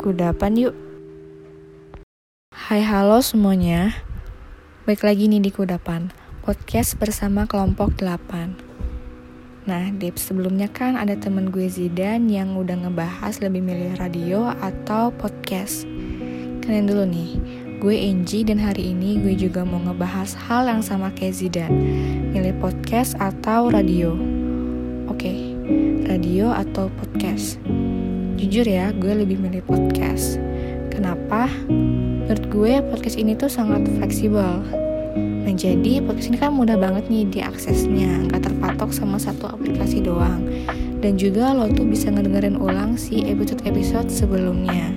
kudapan yuk. Hai halo semuanya. Baik lagi nih di kudapan, podcast bersama kelompok 8. Nah, di sebelumnya kan ada temen gue Zidan yang udah ngebahas lebih milih radio atau podcast. Kalian dulu nih, gue Angie dan hari ini gue juga mau ngebahas hal yang sama kayak Zidan, milih podcast atau radio. Oke, radio atau podcast. Jujur ya, gue lebih milih podcast. Kenapa? Menurut gue podcast ini tuh sangat fleksibel. Nah jadi podcast ini kan mudah banget nih diaksesnya, nggak terpatok sama satu aplikasi doang. Dan juga lo tuh bisa ngedengerin ulang si episode-episode sebelumnya.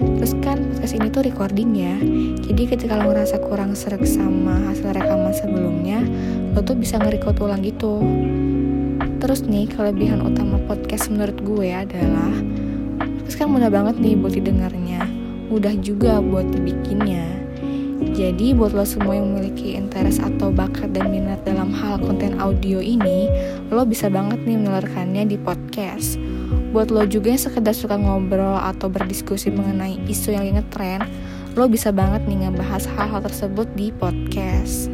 Terus kan podcast ini tuh recording ya, jadi ketika lo ngerasa kurang serak sama hasil rekaman sebelumnya, lo tuh bisa nge-record ulang gitu. Terus nih kelebihan utama podcast menurut gue adalah Terus kan mudah banget nih buat didengarnya. Mudah juga buat dibikinnya. Jadi buat lo semua yang memiliki interest atau bakat dan minat dalam hal konten audio ini Lo bisa banget nih menularkannya di podcast. Buat lo juga yang sekedar suka ngobrol atau berdiskusi mengenai isu yang lagi ngetren Lo bisa banget nih ngebahas hal-hal tersebut di podcast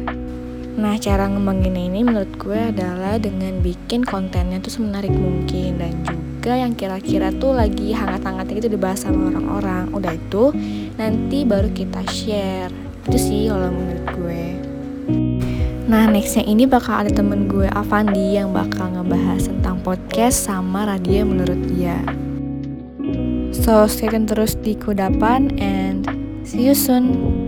Nah, cara ngembanginnya ini menurut gue adalah dengan bikin kontennya tuh semenarik mungkin dan juga yang kira-kira tuh lagi hangat-hangatnya gitu dibahas sama orang-orang. Udah itu, nanti baru kita share. Itu sih kalau menurut gue. Nah, nextnya ini bakal ada temen gue Avandi yang bakal ngebahas tentang podcast sama radio menurut dia. So, stay tune terus di Kudapan and see you soon.